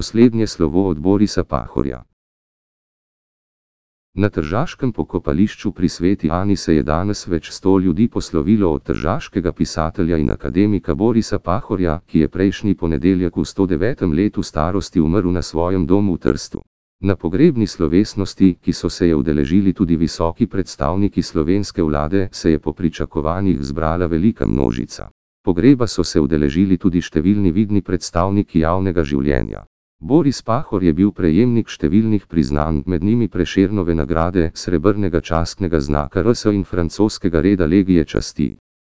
Poslednje slovo od Borisa Pahorja. Na tržaškem pokopališču pri Sveti Ani se je danes več sto ljudi poslovilo od tržaškega pisatelja in akademika Borisa Pahorja, ki je prejšnji ponedeljek v 109. letu starosti umrl na svojem domu v Trstu. Na pogrebni slovesnosti, ki so se je udeležili tudi visoki predstavniki slovenske vlade, se je po pričakovanjih zbrala velika množica. Pogreba so se udeležili tudi številni vidni predstavniki javnega življenja. Boris Pahor je bil prejemnik številnih priznanj, med njimi Prešernove nagrade, srebrnega častnega znaka RS in francoskega reda legije časti.